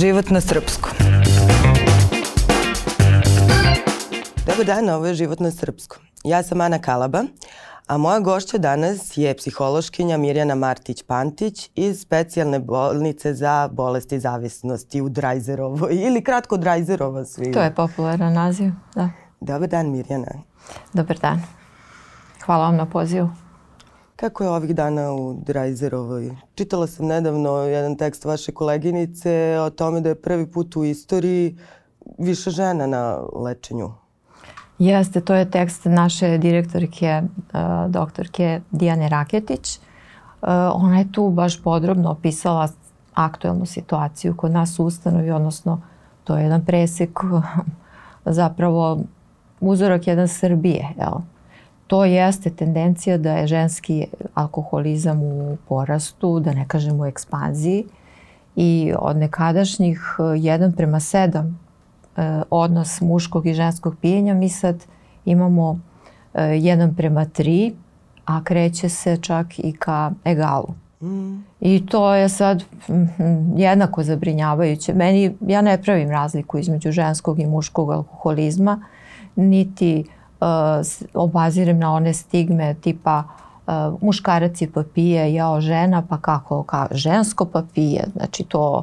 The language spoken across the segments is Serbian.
Život na srpskom. Dobar dan, ovo je Život na srpskom. Ja sam Ana Kalaba, a moja gošća danas je psihološkinja Mirjana Martić-Pantić iz specijalne bolnice za bolesti zavisnosti u Drajzerovoj ili kratko Drajzerova svi. To je popularan naziv, da. Dobar dan Mirjana. Dobar dan. Hvala vam na pozivu. Kako je ovih dana u Drajzerovoj? Čitala sam nedavno jedan tekst vaše koleginice o tome da je prvi put u istoriji više žena na lečenju. Jeste, to je tekst naše direktorke, uh, doktorke Dijane Raketić. Uh, ona je tu baš podrobno opisala aktuelnu situaciju kod nas u ustanovi, odnosno to je jedan presek zapravo uzorak jedan Srbije. Jel? To jeste tendencija da je ženski alkoholizam u porastu, da ne kažem u ekspanziji i od nekadašnjih 1 prema 7 e, odnos muškog i ženskog pijenja mi sad imamo 1 prema 3, a kreće se čak i ka egalu. Mm. I to je sad jednako zabrinjavajuće. Meni, ja ne pravim razliku između ženskog i muškog alkoholizma, niti uh, obazirem na one stigme tipa uh, muškarac je pa pije, jao žena, pa kako, ka, žensko pa pije. Znači to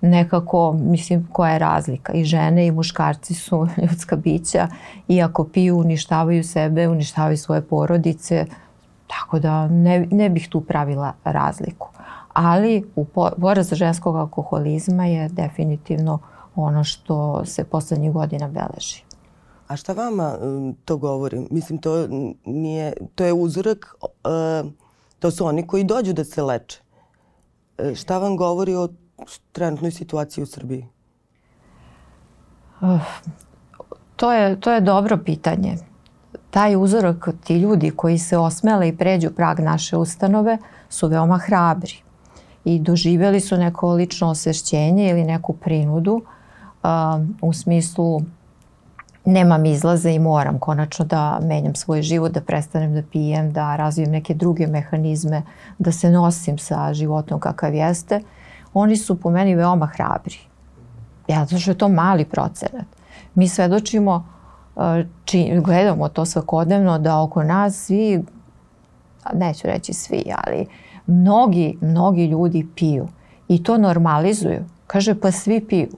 nekako, mislim, koja je razlika. I žene i muškarci su ljudska bića i ako piju, uništavaju sebe, uništavaju svoje porodice, tako da ne, ne bih tu pravila razliku. Ali u poraz ženskog alkoholizma je definitivno ono što se poslednjih godina beleži. A šta vama um, to govori? Mislim, to, nije, to je uzorak, uh, to su oni koji dođu da se leče. Uh, šta vam govori o trenutnoj situaciji u Srbiji? Uh, to, je, to je dobro pitanje. Taj uzorak, ti ljudi koji se osmele i pređu prag naše ustanove su veoma hrabri i doživjeli su neko lično osvešćenje ili neku prinudu uh, u smislu nemam izlaza i moram konačno da menjam svoj život, da prestanem da pijem, da razvijem neke druge mehanizme, da se nosim sa životom kakav jeste, oni su po meni veoma hrabri. Ja, zato što je to mali procenat. Mi svedočimo, uh, či, gledamo to svakodnevno da oko nas svi, neću reći svi, ali mnogi, mnogi ljudi piju i to normalizuju. Kaže, pa svi piju.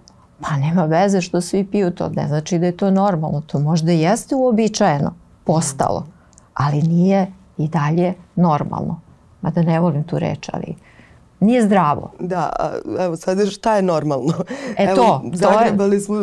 Pa nema veze što svi piju to, ne znači da je to normalno, to možda jeste uobičajeno, postalo, ali nije i dalje normalno. Mada ne volim tu reč, ali nije zdravo. Da, evo sad šta je normalno? E evo, to, zagrebali smo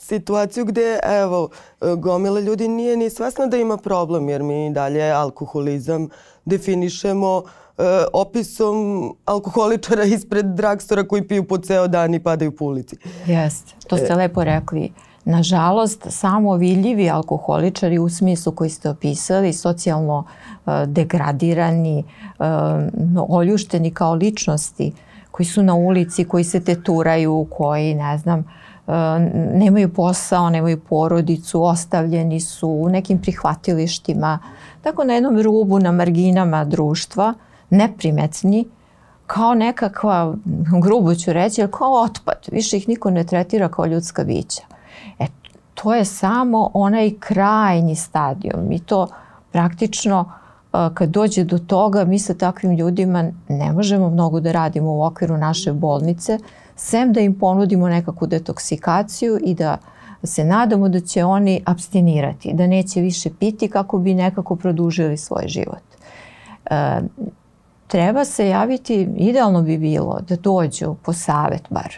situaciju gde evo gomila ljudi nije ni svesna da ima problem jer mi dalje alkoholizam definišemo uh, e, opisom alkoholičara ispred dragstora koji piju po ceo dan i padaju po ulici. Jeste, to ste e. lepo rekli. Nažalost, samo vidljivi alkoholičari u smislu koji ste opisali, socijalno e, degradirani, e, oljušteni kao ličnosti, koji su na ulici, koji se teturaju, koji, ne znam, e, nemaju posao, nemaju porodicu, ostavljeni su u nekim prihvatilištima, tako na jednom rubu, na marginama društva, neprimetni, kao nekakva, grubo ću reći, kao otpad. Više ih niko ne tretira kao ljudska bića. E, to je samo onaj krajnji stadijum. Mi to praktično kad dođe do toga, mi sa takvim ljudima ne možemo mnogo da radimo u okviru naše bolnice, sem da im ponudimo nekakvu detoksikaciju i da se nadamo da će oni abstinirati, da neće više piti kako bi nekako produžili svoj život. E, treba se javiti, idealno bi bilo da dođu po savet bar,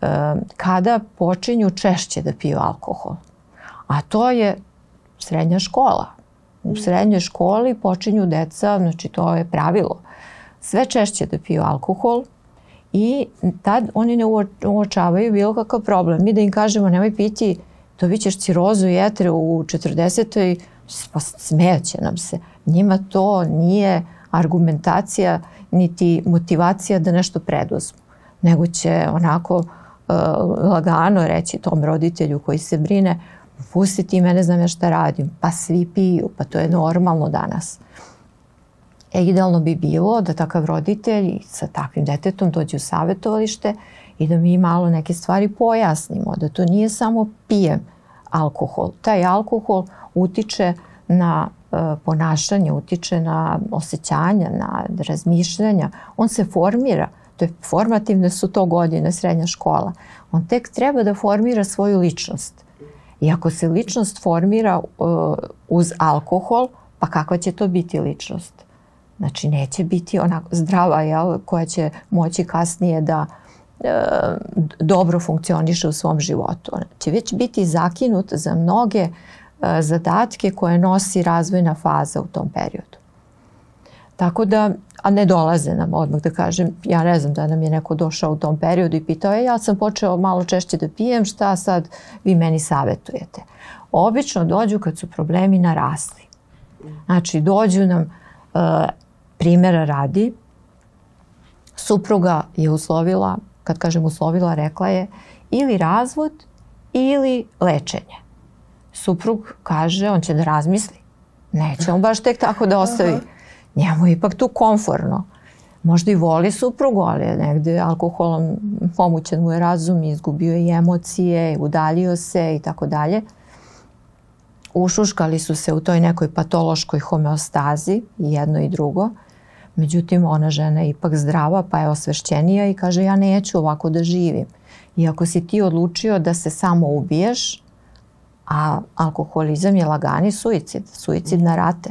e, kada počinju češće da piju alkohol. A to je srednja škola. U srednjoj školi počinju deca, znači to je pravilo, sve češće da piju alkohol i tad oni ne uočavaju bilo kakav problem. Mi da im kažemo nemoj piti, dobit ćeš cirozu i etre u 40. pa smejaće nam se. Njima to nije argumentacija niti motivacija da nešto preduzmu, nego će onako uh, lagano reći tom roditelju koji se brine pusti ti mene, znam ja šta radim, pa svi piju, pa to je normalno danas. E, idealno bi bilo da takav roditelj sa takvim detetom dođe u savjetovalište i da mi malo neke stvari pojasnimo, da to nije samo pijem alkohol. Taj alkohol utiče na ponašanje, utiče na osjećanja, na razmišljanja. On se formira, to je formativne su to godine, srednja škola. On tek treba da formira svoju ličnost. I ako se ličnost formira uh, uz alkohol, pa kakva će to biti ličnost? Znači neće biti ona zdrava jel, koja će moći kasnije da e, dobro funkcioniše u svom životu. Ona će već biti zakinut za mnoge e, zadatke koje nosi razvojna faza u tom periodu. Tako da, a ne dolaze nam odmah da kažem, ja ne znam da nam je neko došao u tom periodu i pitao, e, ja sam počeo malo češće da pijem, šta sad vi meni savetujete? Obično dođu kad su problemi narasli. Znači, dođu nam uh, primjera radi, supruga je uslovila, kad kažem uslovila, rekla je ili razvod ili lečenje. Suprug kaže, on će da razmisli. Neće on baš tek tako da ostavi. Njemu je ipak tu komforno. Možda i voli suprugu, ali je negde alkoholom pomućen mu je razum, izgubio je emocije, udaljio se i tako dalje ušuškali su se u toj nekoj patološkoj homeostazi, jedno i drugo. Međutim, ona žena je ipak zdrava, pa je osvešćenija i kaže ja neću ovako da živim. I ako si ti odlučio da se samo ubiješ, a alkoholizam je lagani suicid, suicid na rate,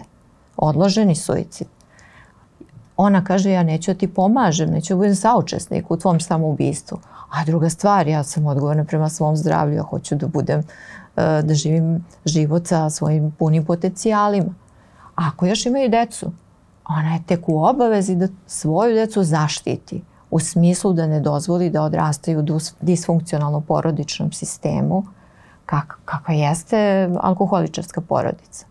odloženi suicid. Ona kaže ja neću da ti pomažem, neću da budem saučesnik u tvom samoubistvu. A druga stvar, ja sam odgovorna prema svom zdravlju, ja hoću da budem E, da živim život sa svojim punim potencijalima. Ako još imaju decu, ona je tek u obavezi da svoju decu zaštiti u smislu da ne dozvoli da odrastaju u disfunkcionalno porodičnom sistemu kak, kakva jeste alkoholičarska porodica.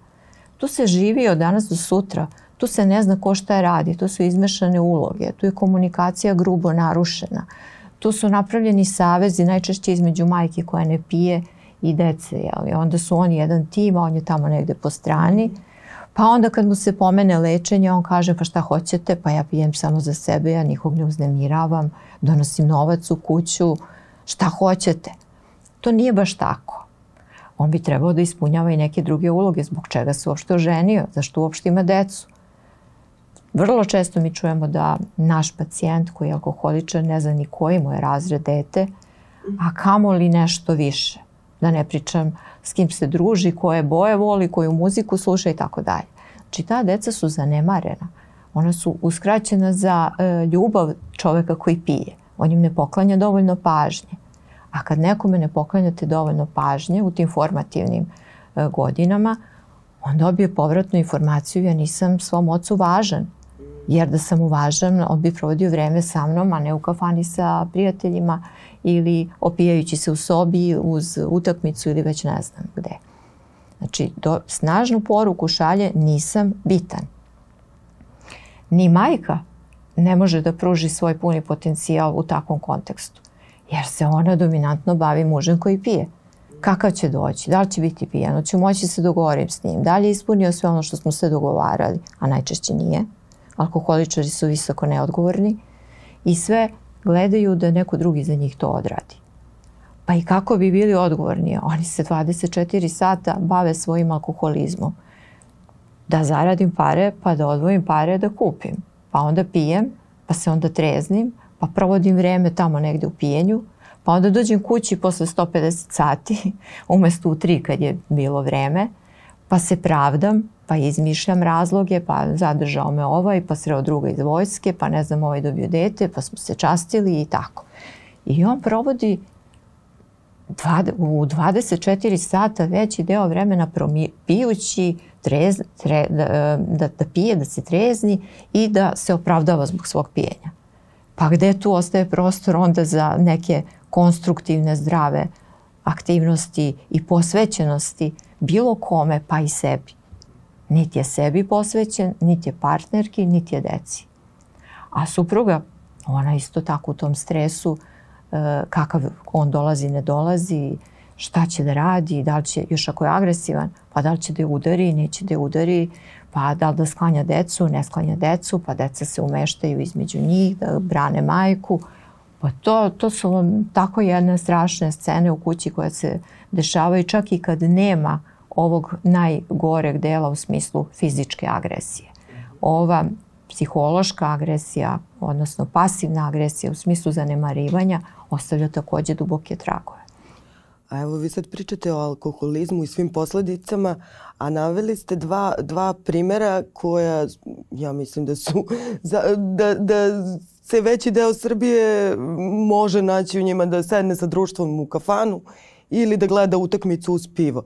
Tu se živi od danas do sutra, tu se ne zna ko šta radi, tu su izmešane uloge, tu je komunikacija grubo narušena, tu su napravljeni savezi najčešće između majke koja ne pije i dece, jeli? onda su oni jedan tim, a on je tamo negde po strani. Pa onda kad mu se pomene lečenje, on kaže pa šta hoćete, pa ja pijem samo za sebe, ja nikog ne uznemiravam, donosim novac u kuću, šta hoćete. To nije baš tako. On bi trebao da ispunjava i neke druge uloge, zbog čega se uopšte oženio, zašto uopšte ima decu. Vrlo često mi čujemo da naš pacijent koji je alkoholičan ne zna ni koji mu je razred dete, a kamo li nešto više da ne pričam s kim se druži, koje boje voli, koju muziku sluša i tako dalje. Znači ta deca su zanemarena. Ona su uskraćena za e, ljubav čoveka koji pije. On im ne poklanja dovoljno pažnje. A kad nekome ne poklanjate dovoljno pažnje u tim formativnim e, godinama, on dobije povratnu informaciju ja nisam svom ocu važan. Jer da sam uvažan, on bi provodio vreme sa mnom, a ne u kafani sa prijateljima ili opijajući se u sobi uz utakmicu ili već ne znam gde. Znači, do, snažnu poruku šalje nisam bitan. Ni majka ne može da pruži svoj puni potencijal u takvom kontekstu. Jer se ona dominantno bavi mužem koji pije. Kakav će doći? Da li će biti pijano? Ću moći se dogovorim s njim? Da li je ispunio sve ono što smo se dogovarali? A najčešće nije. Alkoholičari su visoko neodgovorni i sve gledaju da neko drugi za njih to odradi. Pa i kako bi bili odgovorni? Oni se 24 sata bave svojim alkoholizmom. Da zaradim pare, pa da odvojim pare da kupim. Pa onda pijem, pa se onda treznim, pa provodim vreme tamo negde u pijenju, pa onda dođem kući posle 150 sati, umesto u 3 kad je bilo vreme, pa se pravdam, pa izmišljam razloge, pa zadržao me ovaj, pa sreo druga iz vojske, pa ne znam, ovaj dobio dete, pa smo se častili i tako. I on provodi u 24 sata veći deo vremena pijući, trez, tre, da, da, da pije, da se trezni i da se opravdava zbog svog pijenja. Pa gde tu ostaje prostor onda za neke konstruktivne, zdrave aktivnosti i posvećenosti bilo kome, pa i sebi. Niti je sebi posvećen, niti je partnerki, niti je deci. A supruga, ona isto tako u tom stresu, e, kakav on dolazi, ne dolazi, šta će da radi, da li će, još ako je agresivan, pa da li će da je udari, neće da je udari, pa da li da sklanja decu, ne sklanja decu, pa deca se umeštaju između njih, da brane majku, pa to, to su tako jedne strašne scene u kući koje se dešavaju čak i kad nema ovog najgoreg dela u smislu fizičke agresije. Ova psihološka agresija, odnosno pasivna agresija u smislu zanemarivanja, ostavlja takođe duboke tragove. A evo vi sad pričate o alkoholizmu i svim posledicama, a naveli ste dva, dva primera koja ja mislim da su za, da, da se veći deo Srbije može naći u njima da sedne sa društvom u kafanu ili da gleda utakmicu uz pivo.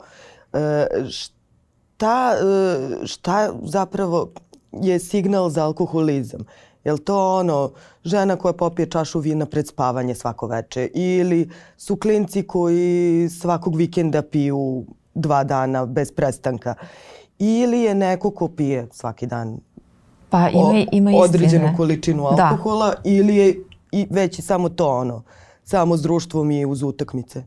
E, šta, e, šta zapravo je signal za alkoholizam? Je li to ono žena koja popije čašu vina pred spavanje svako veče ili su klinci koji svakog vikenda piju dva dana bez prestanka ili je neko ko pije svaki dan pa ima, ima određenu količinu da. alkohola da. ili je i već i samo to ono, samo s društvom i uz utakmice?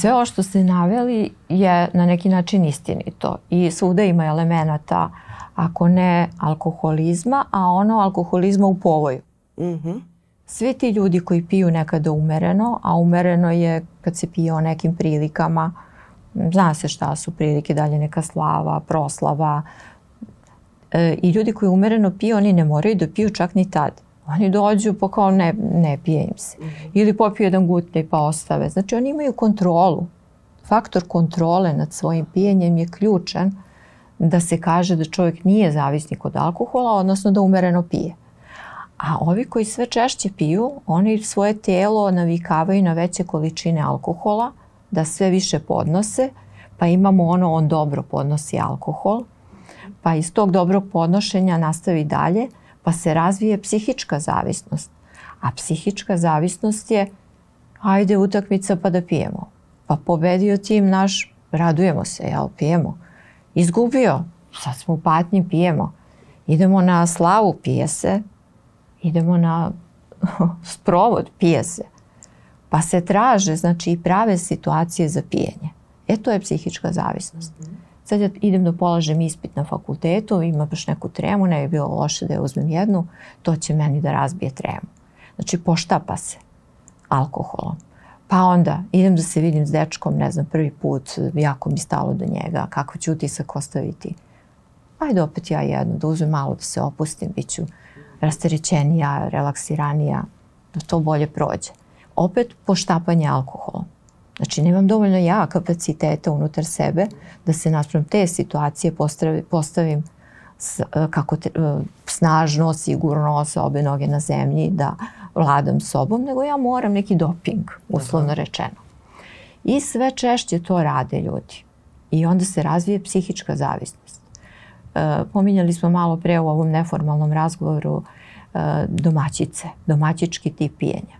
Sve ovo što ste naveli je na neki način istinito i svuda ima elemenata uh, ako ne alkoholizma, a ono alkoholizma u povoju. Mm -hmm. Svi ti ljudi koji piju nekada umereno, a umereno je kad se pije o nekim prilikama, zna se šta su prilike, dalje neka slava, proslava, e, i ljudi koji umereno piju, oni ne moraju da piju čak ni tad. Oni dođu pa kao ne, ne pije im se. Mm -hmm. Ili popiju jedan gutne pa ostave. Znači oni imaju kontrolu. Faktor kontrole nad svojim pijenjem je ključan da se kaže da čovjek nije zavisnik od alkohola, odnosno da umereno pije. A ovi koji sve češće piju, oni svoje telo navikavaju na veće količine alkohola, da sve više podnose, pa imamo ono on dobro podnosi alkohol, pa iz tog dobrog podnošenja nastavi dalje, pa se razvije psihička zavisnost. A psihička zavisnost je ajde utakmica pa da pijemo. Pa pobedio tim naš, radujemo se, jel, pijemo izgubio, sad smo u patnji, pijemo. Idemo na slavu, pije se. Idemo na sprovod, pije se. Pa se traže, znači, i prave situacije za pijenje. E, to je psihička zavisnost. Sad ja idem da polažem ispit na fakultetu, ima baš neku tremu, ne bi bilo loše da je uzmem jednu, to će meni da razbije tremu. Znači, poštapa se alkoholom. Pa onda idem da se vidim s dečkom, ne znam, prvi put, jako mi stalo do njega, kako ću utisak ostaviti. Ajde opet ja jedno, da uzmem malo da se opustim, bit ću rasterećenija, relaksiranija, da to bolje prođe. Opet poštapanje alkoholom. Znači, nemam dovoljno ja kapaciteta unutar sebe da se naspram te situacije postavim, postavim s, kako te, snažno, sigurno, sa obe noge na zemlji, da vladam sobom, nego ja moram neki doping, uslovno Aha. rečeno. I sve češće to rade ljudi. I onda se razvije psihička zavisnost. E, pominjali smo malo pre u ovom neformalnom razgovoru e, domaćice, domaćički tip pijenja.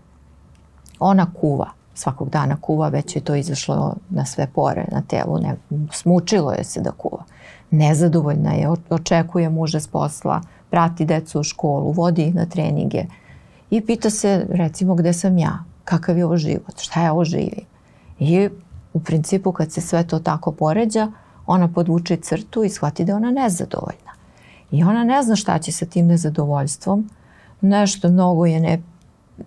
Ona kuva, svakog dana kuva, već je to izašlo na sve pore na telu, ne, smučilo je se da kuva. Nezadovoljna je, očekuje muža s posla, prati decu u školu, vodi ih na treninge, i pita se recimo gde sam ja, kakav je ovo život, šta ja ovo živim. I u principu kad se sve to tako poređa, ona podvuče crtu i shvati da je ona nezadovoljna. I ona ne zna šta će sa tim nezadovoljstvom. Nešto mnogo je ne,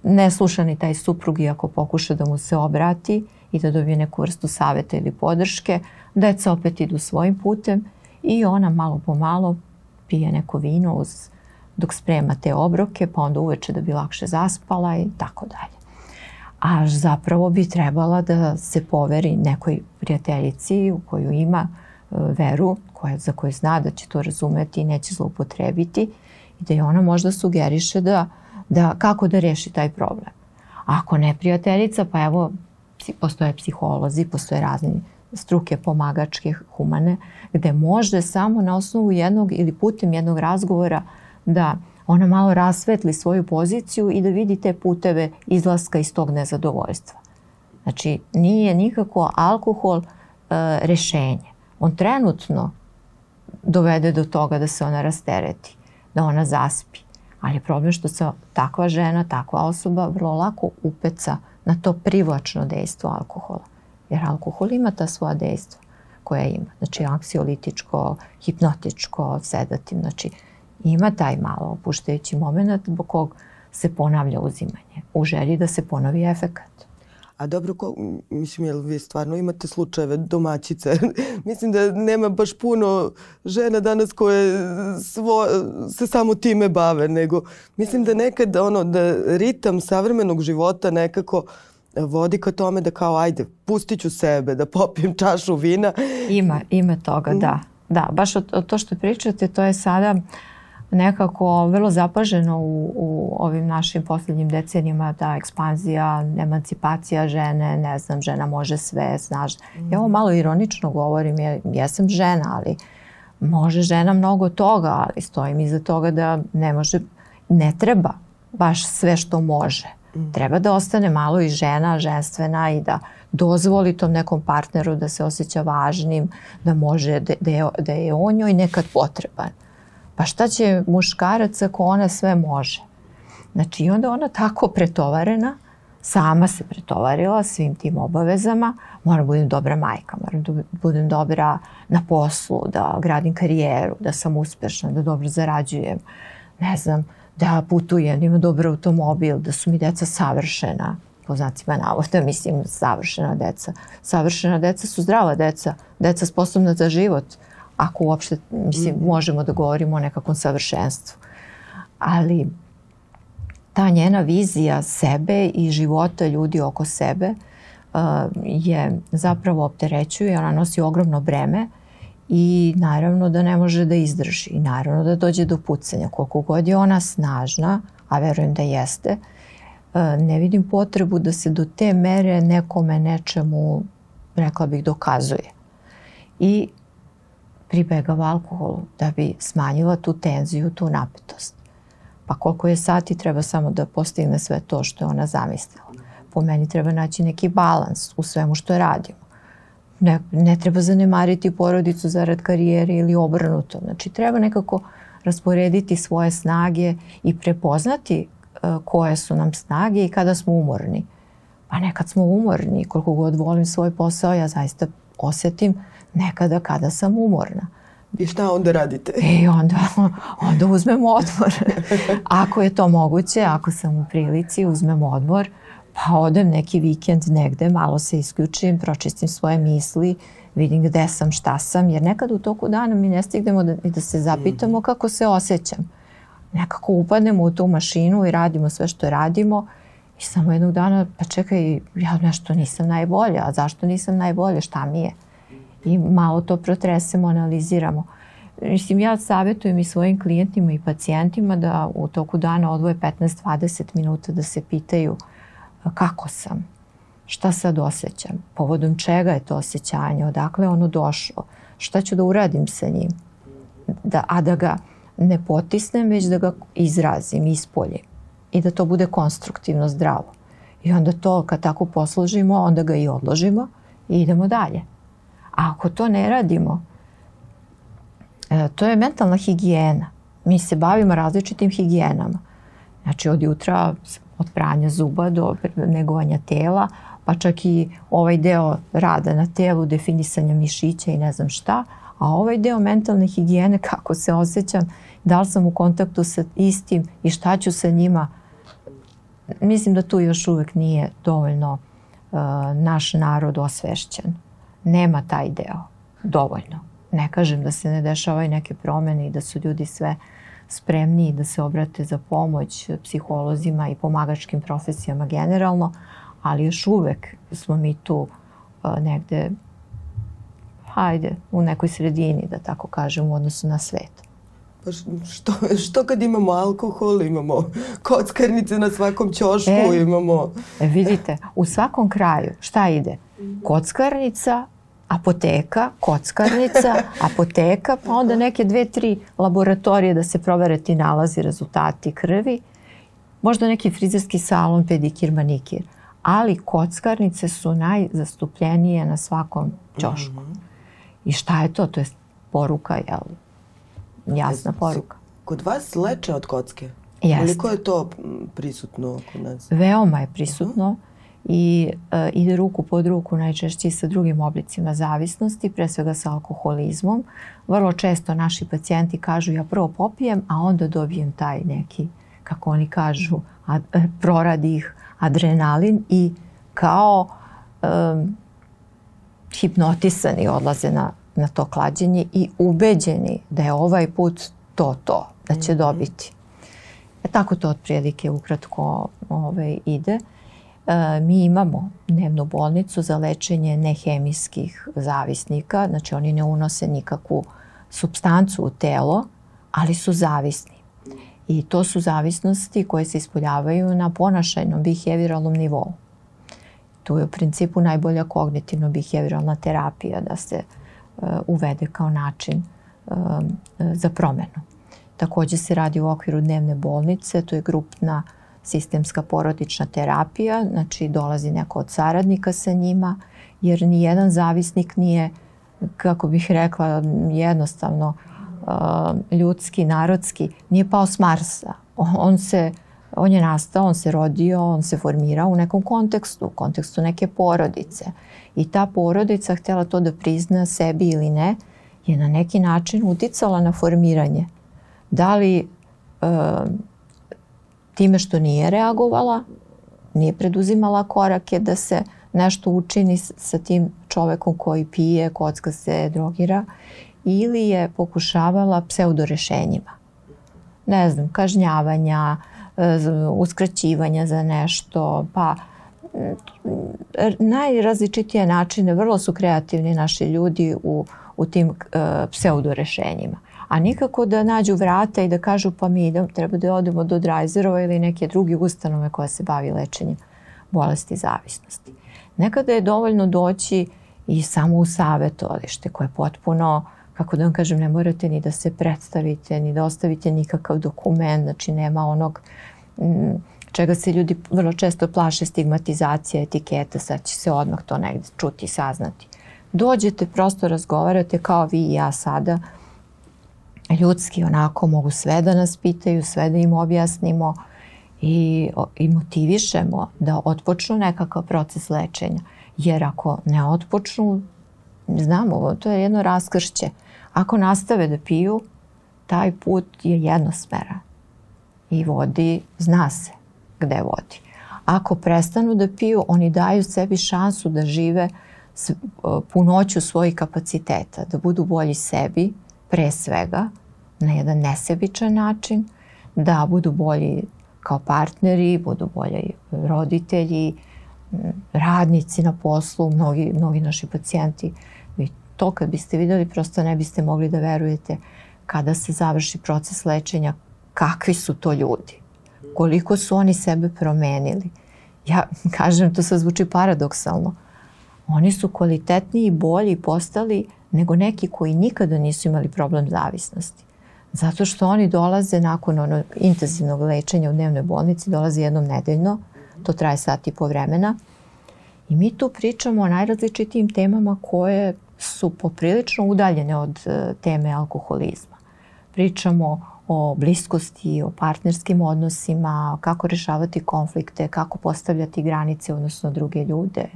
ne sluša ni taj suprug iako pokuša da mu se obrati i da dobije neku vrstu saveta ili podrške. Deca opet idu svojim putem i ona malo po malo pije neko vino uz dok sprema te obroke, pa onda uveče da bi lakše zaspala i tako dalje. A zapravo bi trebala da se poveri nekoj prijateljici u koju ima e, veru, koja, za koju zna da će to razumeti i neće zloupotrebiti i da je ona možda sugeriše da, da kako da reši taj problem. Ako ne prijateljica, pa evo, postoje psiholozi, postoje razni struke pomagačke, humane, gde može samo na osnovu jednog ili putem jednog razgovora da ona malo rasvetli svoju poziciju i da vidi te puteve izlaska iz tog nezadovoljstva. Znači, nije nikako alkohol e, rešenje. On trenutno dovede do toga da se ona rastereti, da ona zaspi. Ali je problem što se takva žena, takva osoba vrlo lako upeca na to privlačno dejstvo alkohola. Jer alkohol ima ta svoja dejstva koja ima. Znači, anksiolitičko, hipnotičko, sedativ. Znači, ima taj malo opuštajući moment zbog kog se ponavlja uzimanje u želji da se ponovi efekat. A dobro, ko, mislim, jel vi stvarno imate slučajeve domaćice? mislim da nema baš puno žena danas koje svo, se samo time bave, nego mislim da nekad ono, da ritam savremenog života nekako vodi ka tome da kao ajde, pustit ću sebe, da popijem čašu vina. Ima, ima toga, da. Da, baš o, o to što pričate, to je sada uh, nekako vrlo zapaženo u, u ovim našim posljednjim decenijama ta ekspanzija, emancipacija žene, ne znam, žena može sve, znaš. Ja ovo malo ironično govorim, jer jesam žena, ali može žena mnogo toga, ali stojim iza toga da ne može, ne treba baš sve što može. Treba da ostane malo i žena, ženstvena i da dozvoli tom nekom partneru da se osjeća važnim, da može, da, da, je, da je on njoj nekad potreban. Pa šta će muškarac ako ona sve može? Znači i onda ona tako pretovarena, sama se pretovarila svim tim obavezama, moram da budem dobra majka, moram da budem dobra na poslu, da gradim karijeru, da sam uspešna, da dobro zarađujem, ne znam, da putujem, da imam dobar automobil, da su mi deca savršena, po znacima navoda, mislim savršena deca. Savršena deca su zdrava deca, deca sposobna za život, ako uopšte, mislim, mm. možemo da govorimo o nekakvom savršenstvu. Ali ta njena vizija sebe i života ljudi oko sebe uh, je zapravo opterećuje, ona nosi ogromno breme i naravno da ne može da izdrži i naravno da dođe do pucanja. Koliko god je ona snažna, a verujem da jeste, uh, ne vidim potrebu da se do te mere nekome nečemu, rekla bih, dokazuje. I pribegava alkoholu da bi smanjila tu tenziju, tu napetost. Pa koliko je sati treba samo da postigne sve to što je ona zamislila. Po meni treba naći neki balans u svemu što radimo. Ne, ne treba zanemariti porodicu zarad karijere ili obrnuto. Znači treba nekako rasporediti svoje snage i prepoznati uh, koje su nam snage i kada smo umorni. Pa nekad smo umorni, koliko god volim svoj posao, ja zaista osetim nekada kada sam umorna. I šta onda radite? I onda, onda uzmem odmor. ako je to moguće, ako sam u prilici, uzmem odmor, pa odem neki vikend negde, malo se isključim, pročistim svoje misli, vidim gde sam, šta sam, jer nekad u toku dana mi ne stignemo da, da se zapitamo kako se osjećam. Nekako upadnemo u tu mašinu i radimo sve što radimo i samo jednog dana, pa čekaj, ja nešto nisam najbolja, a zašto nisam najbolja, šta mi je? I malo to protresemo, analiziramo. Mislim, ja savjetujem i svojim klijentima i pacijentima da u toku dana odvoje 15-20 minuta da se pitaju kako sam, šta sad osjećam, povodom čega je to osjećanje, odakle ono došlo, šta ću da uradim sa njim, da, a da ga ne potisnem, već da ga izrazim, ispoljim i da to bude konstruktivno zdravo. I onda to kad tako poslužimo, onda ga i odložimo i idemo dalje. A ako to ne radimo, e, to je mentalna higijena. Mi se bavimo različitim higijenama. Znači od jutra, od pranja zuba do negovanja tela, pa čak i ovaj deo rada na telu, definisanja mišića i ne znam šta, a ovaj deo mentalne higijene, kako se osjećam, da li sam u kontaktu sa istim i šta ću sa njima, mislim da tu još uvek nije dovoljno uh, naš narod osvešćen nema taj deo dovoljno. Ne kažem da se ne dešavaju neke promene i da su ljudi sve spremni da se obrate za pomoć psiholozima i pomagačkim profesijama generalno, ali još uvek smo mi tu uh, negde hajde, u nekoj sredini, da tako kažem, u odnosu na svet. Pa što, što kad imamo alkohol, imamo kockarnice na svakom ćošku, e, imamo... E, vidite, u svakom kraju šta ide? Kockarnica, apoteka, kockarnica, apoteka, pa onda neke dve, tri laboratorije da se provere ti nalazi, rezultati krvi, možda neki frizerski salon, pedikir, manikir. Ali kockarnice su najzastupljenije na svakom ćošku. Mm -hmm. I šta je to? To je poruka, jel? Jasna poruka. Kod vas leče od kocke? Jeste. Koliko je to prisutno kod nas? Veoma je prisutno. Uh -huh i e, ide ruku pod ruku najčešće sa drugim oblicima zavisnosti, pre svega sa alkoholizmom. Vrlo često naši pacijenti kažu ja prvo popijem, a onda dobijem taj neki, kako oni kažu, ad, proradi ih adrenalin i kao um, hipnotisani odlaze na, na to klađenje i ubeđeni da je ovaj put to to, da će mhm. dobiti. E, tako to otprilike ukratko ovaj, ide. E, mi imamo dnevnu bolnicu za lečenje nehemijskih zavisnika, znači oni ne unose nikakvu substancu u telo, ali su zavisni. I to su zavisnosti koje se ispoljavaju na ponašajnom behavioralnom nivou. Tu je u principu najbolja kognitivno-behavioralna terapija da se uh, uvede kao način uh, za promenu. Takođe se radi u okviru dnevne bolnice, to je grupna sistemska porodična terapija, znači dolazi neko od saradnika sa njima, jer ni jedan zavisnik nije, kako bih rekla, jednostavno ljudski, narodski, nije pao s Marsa. On se on je nastao, on se rodio, on se formirao u nekom kontekstu, u kontekstu neke porodice. I ta porodica, htjela to da prizna sebi ili ne, je na neki način uticala na formiranje. Da li e, time što nije reagovala, nije preduzimala korake da se nešto učini sa tim čovekom koji pije, kocka se, drogira, ili je pokušavala pseudorešenjima. Ne znam, kažnjavanja, uskraćivanja za nešto, pa najrazličitije načine, vrlo su kreativni naši ljudi u, u tim uh, pseudorešenjima. A nikako da nađu vrata i da kažu pa mi idem, treba da odemo do Drajzerova ili neke druge ustanove koja se bavi lečenjem bolesti zavisnosti. Nekada je dovoljno doći i samo u savjetovalište koje je potpuno kako da vam kažem, ne morate ni da se predstavite, ni da ostavite nikakav dokument, znači nema onog m, čega se ljudi vrlo često plaše stigmatizacija, etiketa, sad će se odmah to negde čuti i saznati. Dođete, prosto razgovarate kao vi i ja sada, ljudski onako mogu sve da nas pitaju, sve da im objasnimo i, i motivišemo da otpočnu nekakav proces lečenja. Jer ako ne otpočnu, znamo, to je jedno raskršće. Ako nastave da piju, taj put je jednosmeran i vodi, zna se gde vodi. Ako prestanu da piju, oni daju sebi šansu da žive punoću svojih kapaciteta, da budu bolji sebi, pre svega, na jedan nesebičan način, da budu bolji kao partneri, budu bolji roditelji, radnici na poslu, mnogi, mnogi naši pacijenti to kad biste videli prosto ne biste mogli da verujete kada se završi proces lečenja kakvi su to ljudi. Koliko su oni sebe promenili. Ja kažem, to sad zvuči paradoksalno. Oni su kvalitetniji i bolji postali nego neki koji nikada nisu imali problem zavisnosti. Zato što oni dolaze nakon onog intenzivnog lečenja u dnevnoj bolnici, dolaze jednom nedeljno, to traje sat i po vremena. I mi tu pričamo o najrazličitijim temama koje su poprilično udaljene od e, teme alkoholizma. Pričamo o bliskosti, o partnerskim odnosima, kako rešavati konflikte, kako postavljati granice odnosno druge ljude, e,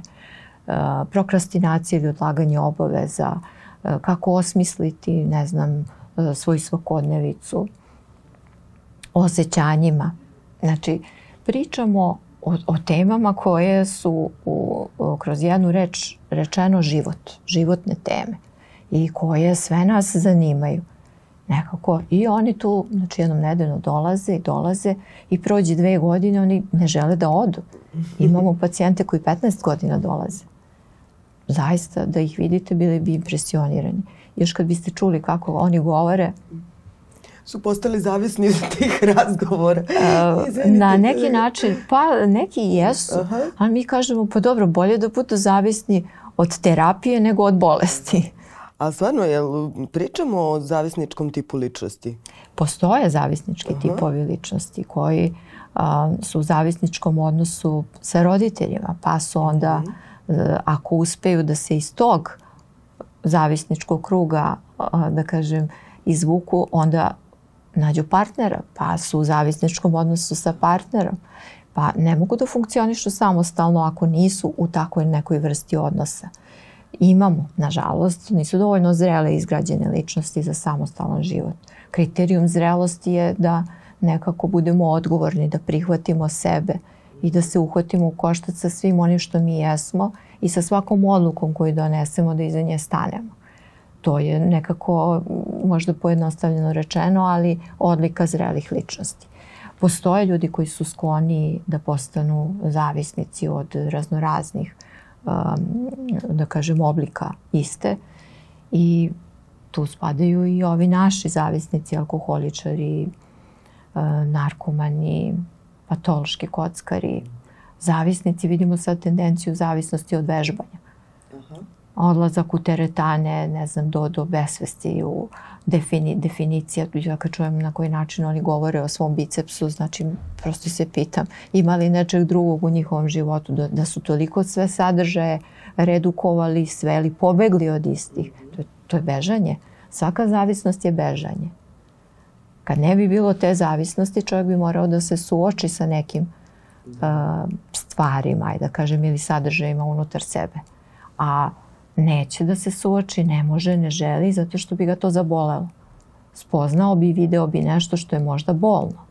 prokrastinacije ili odlaganje obaveza, kako osmisliti, ne znam, svoju svakodnevicu, osjećanjima. Znači, pričamo o, o temama koje su u, u, kroz jednu reč rečeno život, životne teme i koje sve nas zanimaju. Nekako i oni tu, znači jednom nedeljno dolaze i dolaze i prođe dve godine, oni ne žele da odu. Imamo pacijente koji 15 godina dolaze. Zaista, da ih vidite, bili bi impresionirani. Još kad biste čuli kako oni govore, su postali zavisni od tih razgovora. Uh, na neki način, pa neki jesu, Aha. ali mi kažemo pa dobro, bolje da budu zavisni od terapije nego od bolesti. A stvarno, jel pričamo o zavisničkom tipu ličnosti? Postoje zavisnički Aha. tipovi ličnosti koji a, su u zavisničkom odnosu sa roditeljima, pa su onda, Aha. Mhm. ako uspeju da se iz tog zavisničkog kruga, da kažem, izvuku, onda nađu partnera, pa su u zavisničkom odnosu sa partnerom, pa ne mogu da funkcionišu samostalno ako nisu u takvoj nekoj vrsti odnosa. Imamo, nažalost, nisu dovoljno zrele izgrađene ličnosti za samostalan život. Kriterijum zrelosti je da nekako budemo odgovorni, da prihvatimo sebe i da se uhvatimo u koštac sa svim onim što mi jesmo i sa svakom odlukom koju donesemo da iza nje stanemo. To je nekako možda pojednostavljeno rečeno, ali odlika zrelih ličnosti. Postoje ljudi koji su skloni da postanu zavisnici od raznoraznih, um, da kažem, oblika iste i tu spadaju i ovi naši zavisnici, alkoholičari, uh, narkomani, patološki kockari, zavisnici. Vidimo sad tendenciju zavisnosti od vežbanja. Aha. Odlazak u teretane, ne znam, do, do besvesti, u defini, definicija, ja kad čujem na koji način oni govore o svom bicepsu, znači prosto se pitam ima li nečeg drugog u njihovom životu, da, da su toliko sve sadržaje redukovali, sveli, pobegli od istih. To je, to je bežanje. Svaka zavisnost je bežanje. Kad ne bi bilo te zavisnosti, čovjek bi morao da se suoči sa nekim uh, stvarima, aj da kažem, ili sadržajima unutar sebe. A neće da se suoči, ne može, ne želi, zato što bi ga to zabolelo. Spoznao bi, video bi nešto što je možda bolno.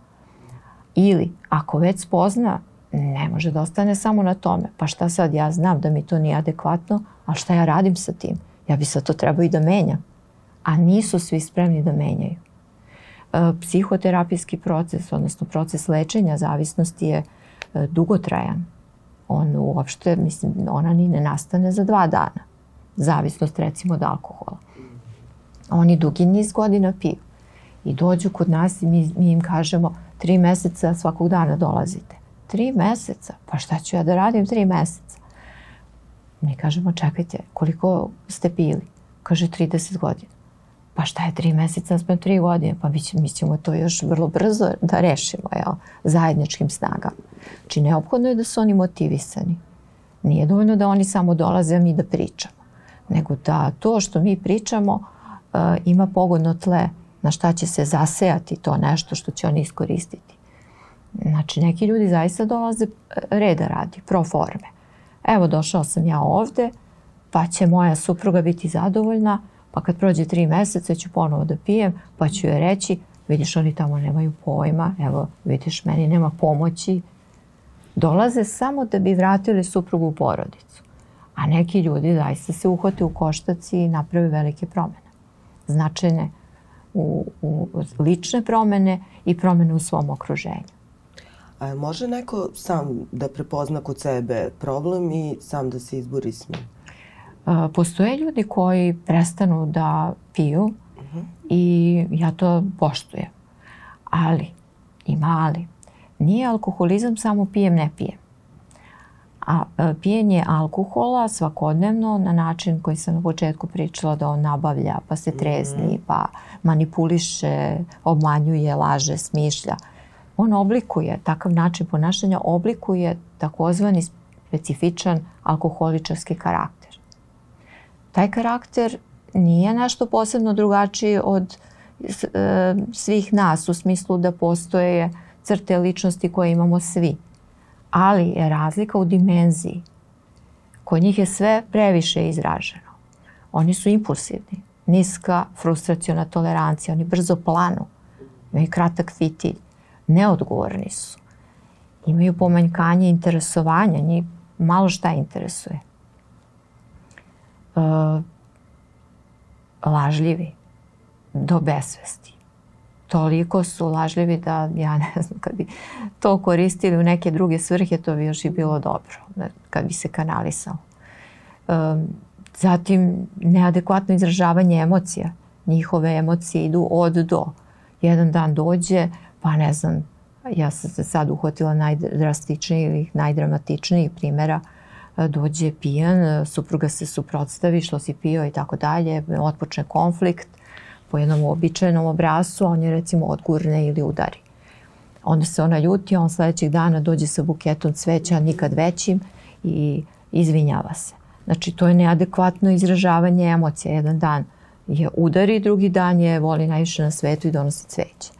Ili, ako već spozna, ne može da ostane samo na tome. Pa šta sad, ja znam da mi to nije adekvatno, a šta ja radim sa tim? Ja bi sad to trebao i da menjam. A nisu svi spremni da menjaju. E, psihoterapijski proces, odnosno proces lečenja zavisnosti je e, dugotrajan. On uopšte, mislim, ona ni ne nastane za dva dana zavisnost recimo od alkohola. Oni dugi niz godina piju i dođu kod nas i mi, mi im kažemo tri meseca svakog dana dolazite. Tri meseca? Pa šta ću ja da radim tri meseca? Mi kažemo čekajte, koliko ste pili? Kaže 30 godina. Pa šta je tri meseca, smo tri godine? Pa mi, mi ćemo to još vrlo brzo da rešimo, jel? Zajedničkim snagama. Znači neophodno je da su oni motivisani. Nije dovoljno da oni samo dolaze, a mi da pričamo nego da to što mi pričamo uh, ima pogodno tle na šta će se zasejati to nešto što će oni iskoristiti. Znači, neki ljudi zaista dolaze e, reda radi, pro forme. Evo, došao sam ja ovde, pa će moja supruga biti zadovoljna, pa kad prođe tri meseca ću ponovo da pijem, pa ću joj reći, vidiš, oni tamo nemaju pojma, evo, vidiš, meni nema pomoći. Dolaze samo da bi vratili suprugu u porodicu. A neki ljudi zaista se uhvate u koštac i naprave velike promene. Značajne u, u lične promene i promene u svom okruženju. A može neko sam da prepozna kod sebe problem i sam da se izbori s njim? Postoje ljudi koji prestanu da piju uh. -huh. i ja to poštujem. Ali, ima ali, nije alkoholizam samo pijem, ne pijem. A e, pijenje alkohola svakodnevno na način koji sam na početku pričala da on nabavlja, pa se trezni, mhm. pa manipuliše, obmanjuje, laže, smišlja. On oblikuje, takav način ponašanja oblikuje takozvani specifičan alkoholičarski karakter. Taj karakter nije nešto posebno drugačiji od e, svih nas u smislu da postoje crte ličnosti koje imamo svi ali je razlika u dimenziji. Kod njih je sve previše izraženo. Oni su impulsivni, niska frustracijona tolerancija, oni brzo planu, imaju kratak fitilj, neodgovorni su. Imaju pomanjkanje interesovanja, njih malo šta interesuje. E, lažljivi do besvesti toliko su lažljivi da ja ne znam kad bi to koristili u neke druge svrhe to bi još i bilo dobro kad bi se kanalisalo. Um, zatim neadekvatno izražavanje emocija. Njihove emocije idu od do. Jedan dan dođe, pa ne znam, ja sam se sad uhvatila najdrastičnijih ili najdramatičnijih primjera, dođe pijan, supruga se suprotstavi što si pio i tako dalje, otpočne konflikt, po jednom običajnom obrazu, on je recimo odgurne ili udari. Onda se ona ljuti, on sledećeg dana dođe sa buketom cveća, nikad većim i izvinjava se. Znači, to je neadekvatno izražavanje emocija. Jedan dan je udari, drugi dan je voli najviše na svetu i donosi cveće.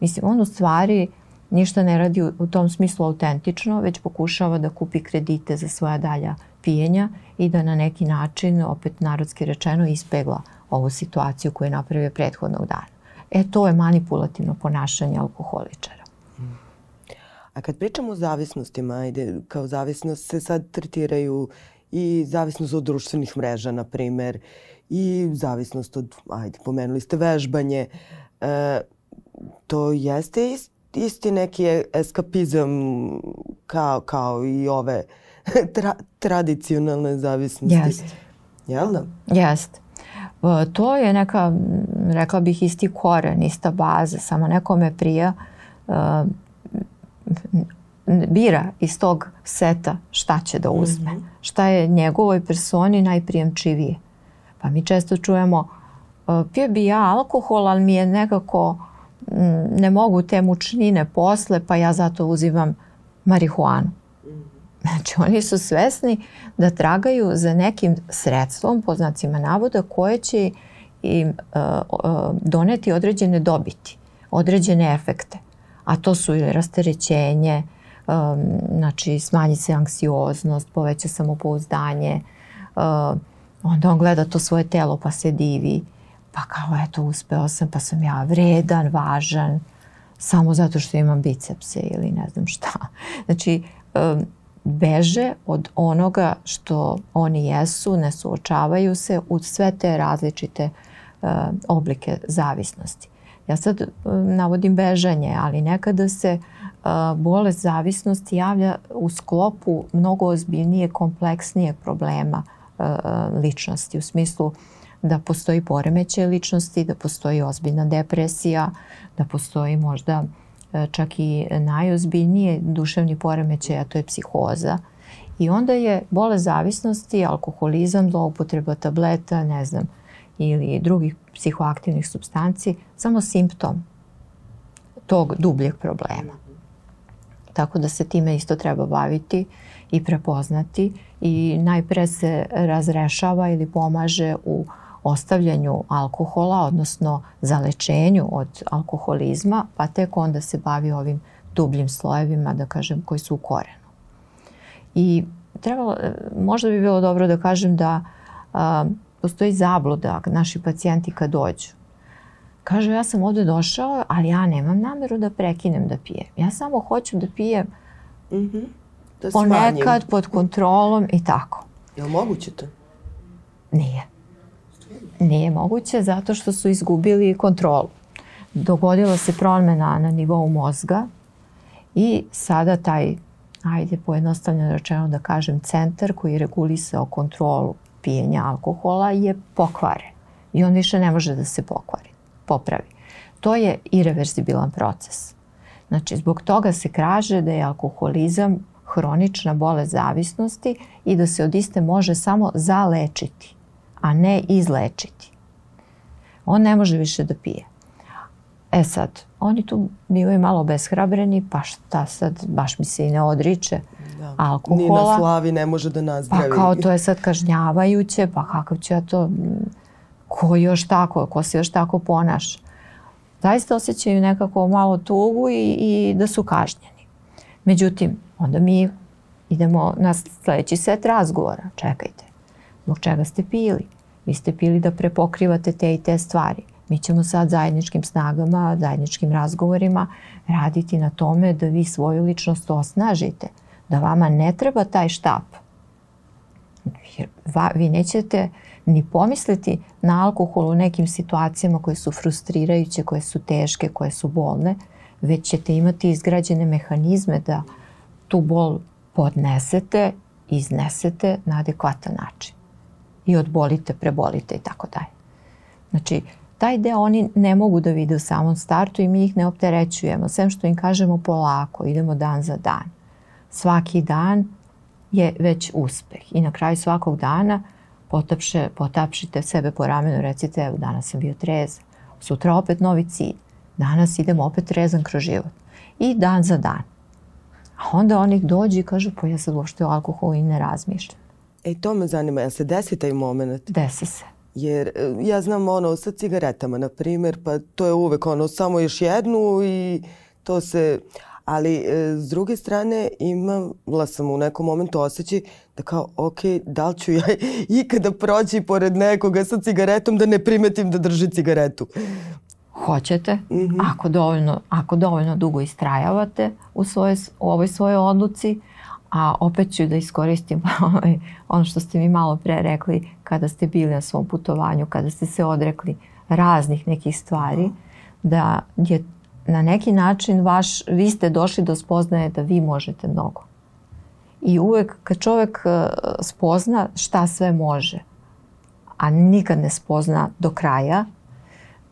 Mislim, on u stvari ništa ne radi u tom smislu autentično, već pokušava da kupi kredite za svoja dalja pijenja i da na neki način, opet narodski rečeno, ispegla ovu situaciju koju je napravio prethodnog dana. E, to je manipulativno ponašanje alkoholičara. A kad pričamo o zavisnostima, ajde, kao zavisnost se sad tretiraju i zavisnost od društvenih mreža, na primer, i zavisnost od, ajde, pomenuli ste vežbanje. E, to jeste ist, isti neki eskapizam kao, kao i ove tra, tradicionalne zavisnosti. Jeste. Jel da? Jeste. To je neka, rekla bih, isti koren, ista baza, samo nekome prija uh, bira iz tog seta šta će da uzme, mm -hmm. šta je njegovoj personi najprijemčivije. Pa mi često čujemo uh, pio bi ja alkohol, ali mi je nekako ne mogu te mučnine posle, pa ja zato uzimam marihuanu. Znači oni su svesni da tragaju za nekim sredstvom, po znacima navoda, koje će im uh, uh, doneti određene dobiti, određene efekte. A to su ili rasterećenje, um, znači smanji se anksioznost, poveća samopouzdanje, uh, onda on gleda to svoje telo pa se divi, pa kao eto uspeo sam, pa sam ja vredan, važan, samo zato što imam bicepse ili ne znam šta. Znači, um, beže od onoga što oni jesu, ne suočavaju se u sve te različite uh, oblike zavisnosti. Ja sad uh, navodim bežanje, ali nekada se uh, bolest zavisnosti javlja u sklopu mnogo ozbiljnije, kompleksnijeg problema uh, ličnosti, u smislu da postoji poremećaj ličnosti, da postoji ozbiljna depresija, da postoji možda E, čak i najozbiljnije duševni poremećaj, a to je psihoza. I onda je bolest zavisnosti, alkoholizam, zloupotreba tableta, ne znam, ili drugih psihoaktivnih substanci, samo simptom tog dubljeg problema. Tako da se time isto treba baviti i prepoznati i najpre se razrešava ili pomaže u ostavljanju alkohola, odnosno zalečenju od alkoholizma, pa tek onda se bavi ovim dubljim slojevima, da kažem, koji su u korenu. I trebalo, možda bi bilo dobro da kažem da a, postoji zabluda naši pacijenti kad dođu. Kaže, ja sam ovde došao, ali ja nemam nameru da prekinem da pijem. Ja samo hoću da pijem mm -hmm. da ponekad smanjim. pod kontrolom i tako. Je li moguće to? Nije. Nije moguće zato što su izgubili kontrolu. Dogodila se promjena na nivou mozga i sada taj, ajde pojednostavljeno rečeno da kažem, centar koji regulisao kontrolu pijenja alkohola je pokvaren i on više ne može da se pokvari, popravi. To je irreversibilan proces. Znači, zbog toga se kaže da je alkoholizam hronična bolest zavisnosti i da se od iste može samo zalečiti a ne izlečiti. On ne može više da pije. E sad, oni tu bivaju malo beshrabreni, pa šta sad, baš mi se i ne odriče da. alkohola. Ni na slavi ne može da nazdravi. Pa kao to je sad kažnjavajuće, pa kakav ću ja to, ko još tako, ko se još tako ponaša. Zaista osjećaju nekako malo tugu i, i da su kažnjeni. Međutim, onda mi idemo na sledeći set razgovora. Čekajte, Zbog čega ste pili? Vi ste pili da prepokrivate te i te stvari. Mi ćemo sad zajedničkim snagama, zajedničkim razgovorima raditi na tome da vi svoju ličnost osnažite, da vama ne treba taj štap. Jer vi nećete ni pomisliti na alkohol u nekim situacijama koje su frustrirajuće, koje su teške, koje su bolne, već ćete imati izgrađene mehanizme da tu bol podnesete, iznesete na adekvatan način i odbolite, prebolite i tako dalje. Znači, taj deo oni ne mogu da vide u samom startu i mi ih ne opterećujemo, sem što im kažemo polako, idemo dan za dan. Svaki dan je već uspeh i na kraju svakog dana potapše, potapšite sebe po ramenu, recite evo danas sam bio trezan, sutra opet novi cilj, danas idem opet trezan kroz život i dan za dan. A onda oni dođu i kažu pa ja sad uopšte o alkoholu i ne razmišljam. E, to me zanima, jel se desi taj moment? Desi se. Jer e, ja znam ono sa cigaretama, na primjer, pa to je uvek ono samo još jednu i to se... Ali e, s druge strane imala sam u nekom momentu osjećaj da kao, ok, da li ću ja ikada proći pored nekoga sa cigaretom da ne primetim da drži cigaretu? hoćete, mm -hmm. ako, dovoljno, ako dovoljno dugo istrajavate u, svoje, u ovoj svojoj odluci, a opet ću da iskoristim ovaj, ono što ste mi malo pre rekli kada ste bili na svom putovanju, kada ste se odrekli raznih nekih stvari, da je na neki način vaš, vi ste došli do spoznaje da vi možete mnogo. I uvek kad čovek e, spozna šta sve može, a nikad ne spozna do kraja,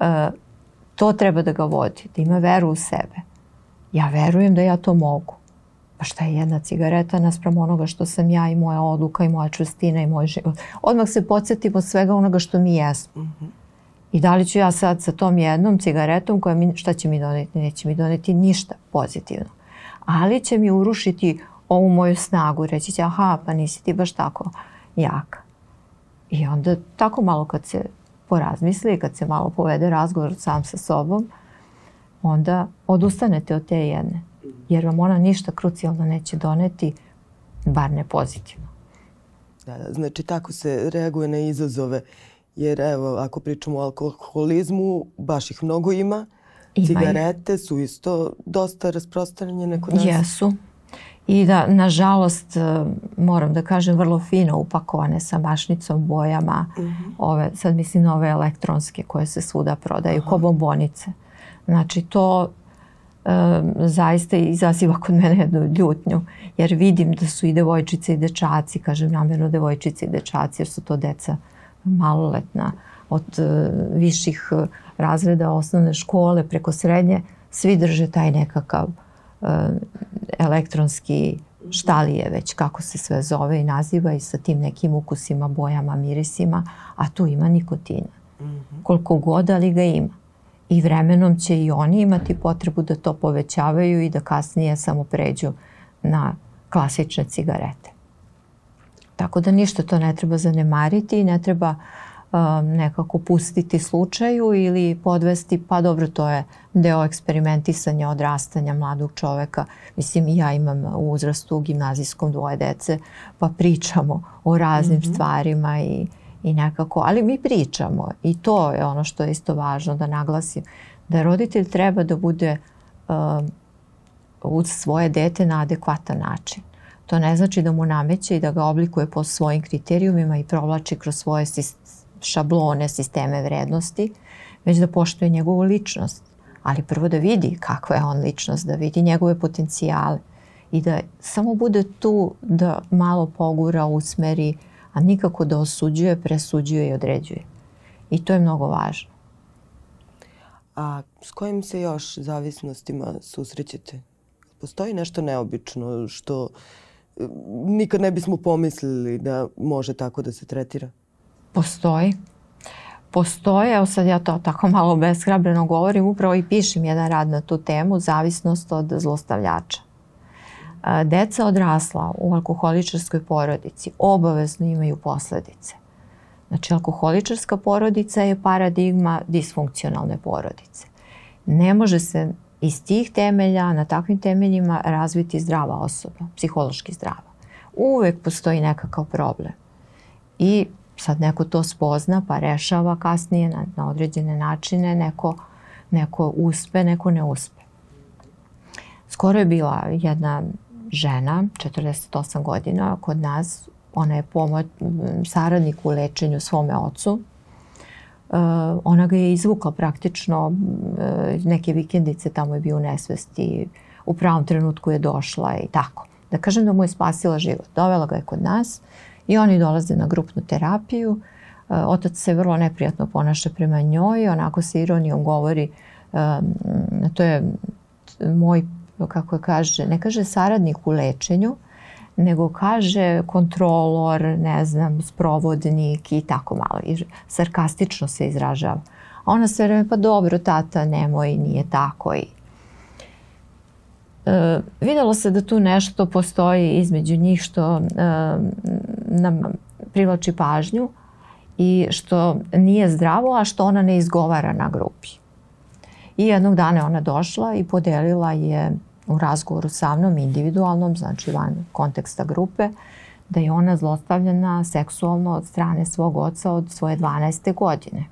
e, to treba da ga vodi, da ima veru u sebe. Ja verujem da ja to mogu. Pa šta je jedna cigareta naspram onoga što sam ja i moja odluka i moja čustina i moj život. Odmah se podsjetim od svega onoga što mi jesmo. Mm -hmm. I da li ću ja sad sa tom jednom cigaretom koja mi, šta će mi doneti? Neće mi doneti ništa pozitivno. Ali će mi urušiti ovu moju snagu. Reći će, aha, pa nisi ti baš tako jaka. I onda tako malo kad se porazmisli, kad se malo povede razgovor sam sa sobom, onda odustanete od te jedne. Jer vam ona ništa krucijalno neće doneti, bar ne pozitivno. Da, da, znači tako se reaguje na izazove. Jer evo, ako pričamo o alkoholizmu, baš ih mnogo ima. ima Cigarete su isto dosta rasprostranjene kod nas. Jesu. I da, nažalost, e, moram da kažem, vrlo fino upakovane sa mašnicom, bojama. Mm -hmm. ove, sad mislim ove elektronske koje se svuda prodaju, Aha. ko bombonice. Znači, to zaista izaziva kod mene jednu ljutnju, jer vidim da su i devojčice i dečaci, kažem namjerno devojčice i dečaci, jer su to deca maloletna od e, viših razreda osnovne škole preko srednje, svi drže taj nekakav e, elektronski štalije već kako se sve zove i naziva i sa tim nekim ukusima, bojama, mirisima, a tu ima nikotina. -hmm. Koliko god ali ga ima. I vremenom će i oni imati potrebu da to povećavaju i da kasnije samo pređu na klasične cigarete. Tako da ništa to ne treba zanemariti i ne treba um, nekako pustiti slučaju ili podvesti, pa dobro, to je deo eksperimentisanja, odrastanja mladog čoveka. Mislim, ja imam u uzrastu u gimnazijskom dvoje dece, pa pričamo o raznim mm -hmm. stvarima i, i nekako, ali mi pričamo i to je ono što je isto važno da naglasim, da roditelj treba da bude um, uz svoje dete na adekvatan način. To ne znači da mu nameće i da ga oblikuje po svojim kriterijumima i provlači kroz svoje šablone, sisteme vrednosti, već da poštuje njegovu ličnost. Ali prvo da vidi kakva je on ličnost, da vidi njegove potencijale i da samo bude tu da malo pogura, usmeri, a nikako da osuđuje, presuđuje i određuje. I to je mnogo važno. A s kojim se još zavisnostima susrećete? Postoji nešto neobično što nikad ne bismo pomislili da može tako da se tretira? Postoji. Postoje, evo sad ja to tako malo beshrabreno govorim, upravo i pišem jedan rad na tu temu, zavisnost od zlostavljača. Deca odrasla u alkoholičarskoj porodici obavezno imaju posledice. Znači, alkoholičarska porodica je paradigma disfunkcionalne porodice. Ne može se iz tih temelja, na takvim temeljima razviti zdrava osoba, psihološki zdrava. Uvek postoji nekakav problem. I sad neko to spozna pa rešava kasnije na, na određene načine, neko, neko uspe, neko ne uspe. Skoro je bila jedna žena, 48 godina, kod nas, ona je pomoć, saradnik u lečenju svome ocu, Uh, ona ga je izvukla praktično uh, neke vikendice, tamo je bio u nesvesti, u pravom trenutku je došla i tako. Da kažem da mu je spasila život. Dovela ga je kod nas i oni dolaze na grupnu terapiju. Uh, otac se vrlo neprijatno ponaša prema njoj, onako se ironijom govori, um, to je moj, kako kaže, ne kaže saradnik u lečenju, nego kaže kontrolor, ne znam, sprovodnik i tako malo. I sarkastično se izražava. A ona sve vreme, pa dobro, tata, nemoj, nije tako. I, e, videlo se da tu nešto postoji između njih što e, nam privlači pažnju i što nije zdravo, a što ona ne izgovara na grupi. I jednog dana ona došla i podelila je u razgovoru sa mnom, individualnom, znači van konteksta grupe, da je ona zlostavljena seksualno od strane svog oca od svoje 12. godine.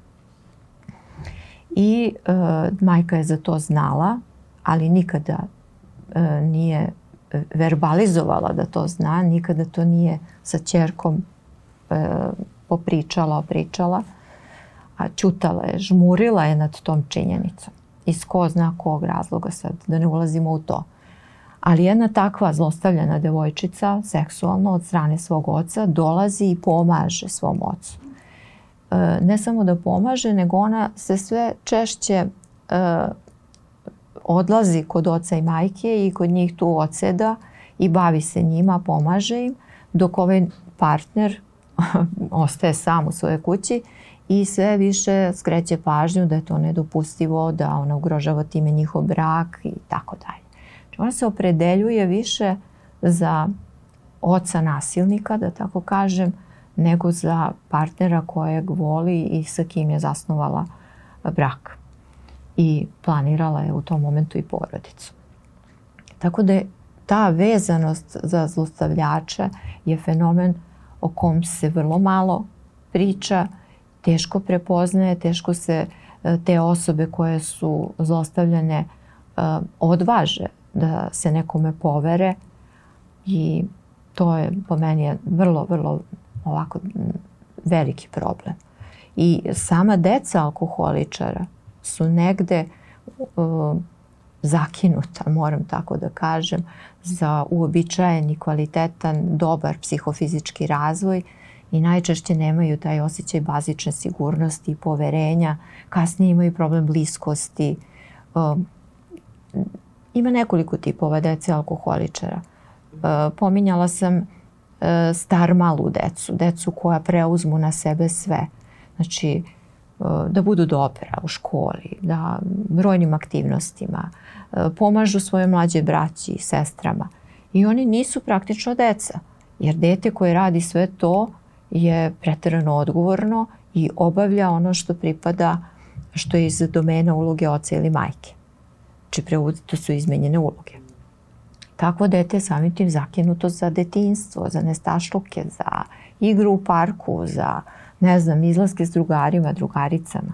I e, majka je za to znala, ali nikada e, nije verbalizovala da to zna, nikada to nije sa čerkom e, popričala, opričala, a čutala je, žmurila je nad tom činjenicom. Iz ko zna kog razloga sad, da ne ulazimo u to. Ali jedna takva zlostavljena devojčica, seksualno od strane svog oca, dolazi i pomaže svom ocu. E, ne samo da pomaže, nego ona se sve češće e, odlazi kod oca i majke i kod njih tu odseda i bavi se njima, pomaže im, dok ovaj partner ostaje sam u svojoj kući i sve više skreće pažnju da je to nedopustivo, da ona ugrožava time njihov brak i tako dalje. Znači ona se opredeljuje više za oca nasilnika, da tako kažem, nego za partnera kojeg voli i sa kim je zasnovala brak. I planirala je u tom momentu i porodicu. Tako da je ta vezanost za zlostavljače je fenomen o kom se vrlo malo priča, teško prepoznaje, teško se e, te osobe koje su zlostavljane e, odvaže da se nekome povere i to je po meni vrlo, vrlo ovako veliki problem. I sama deca alkoholičara su negde uh, zakinuta, moram tako da kažem, za uobičajeni, kvalitetan, dobar psihofizički razvoj i najčešće nemaju taj osjećaj bazične sigurnosti i poverenja, kasnije imaju problem bliskosti. Um, ima nekoliko tipova dece alkoholičara. Uh, pominjala sam uh, star malu decu, decu koja preuzmu na sebe sve. Znači, da budu dobra u školi, da brojnim aktivnostima, E, pomažu svoje mlađe braći i sestrama. I oni nisu praktično deca, jer dete koje radi sve to je preterano odgovorno i obavlja ono što pripada, što je iz domena uloge oca ili majke. Či znači, to su izmenjene uloge. Takvo dete je samim tim zakinuto za detinstvo, za nestašluke, za igru u parku, za, ne znam, izlaske s drugarima, drugaricama.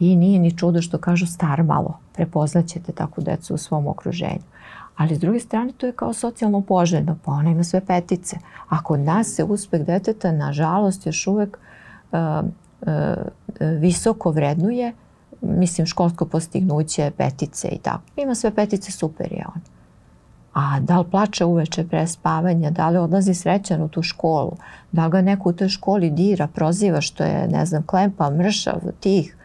I nije ni čudo što kažu star malo, prepoznaćete takvu decu u svom okruženju. Ali s druge strane to je kao socijalno poželjno, pa ona ima sve petice. A kod nas se uspeh deteta, nažalost, još uvek uh, uh, visoko vrednuje, mislim školsko postignuće, petice i tako. Ima sve petice, super je on. A da li plače uveče pre spavanja, da li odlazi srećan u tu školu, da ga neko u toj školi dira, proziva što je, ne znam, klempa, mršav, tih,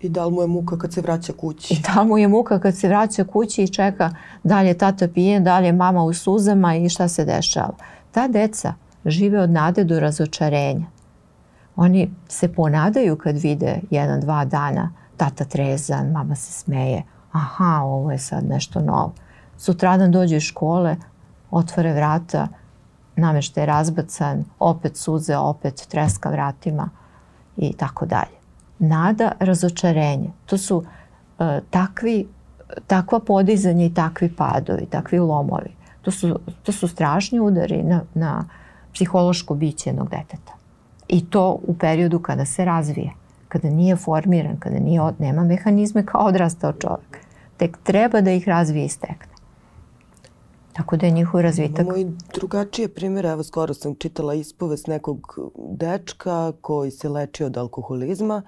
I da li mu je muka kad se vraća kući? I da li mu je muka kad se vraća kući i čeka da li je tata pijen, da li je mama u suzama i šta se dešava. Ta deca žive od nade do razočarenja. Oni se ponadaju kad vide jedan, dva dana tata trezan, mama se smeje. Aha, ovo je sad nešto novo. Sutradan dođe iz škole, otvore vrata, namešta je razbacan, opet suze, opet treska vratima i tako dalje nada, razočarenje. To su uh, takvi, takva podizanja i takvi padovi, takvi lomovi. To su, to su strašni udari na, na psihološko biće jednog deteta. I to u periodu kada se razvije, kada nije formiran, kada nije, nema mehanizme kao odrastao čovjek. Tek treba da ih razvije i stekne. Tako da je njihov razvitak... Imamo i drugačije primjere. Evo, skoro sam čitala ispovest nekog dečka koji se leči od alkoholizma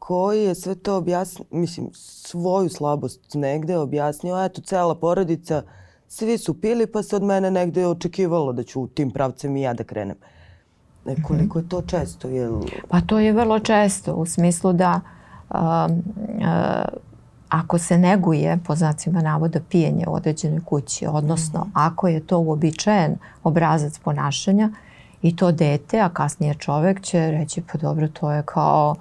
koji je sve to objasnio, mislim, svoju slabost negde objasnio, eto, cela porodica, svi su pili, pa se od mene negde očekivalo da ću u tim pravcem i ja da krenem. E, koliko je to često? Je Pa to je vrlo često, u smislu da um, uh, ako se neguje, po znacima navoda, pijenje u određenoj kući, odnosno mm. ako je to uobičajen obrazac ponašanja i to dete, a kasnije čovek će reći pa dobro, to je kao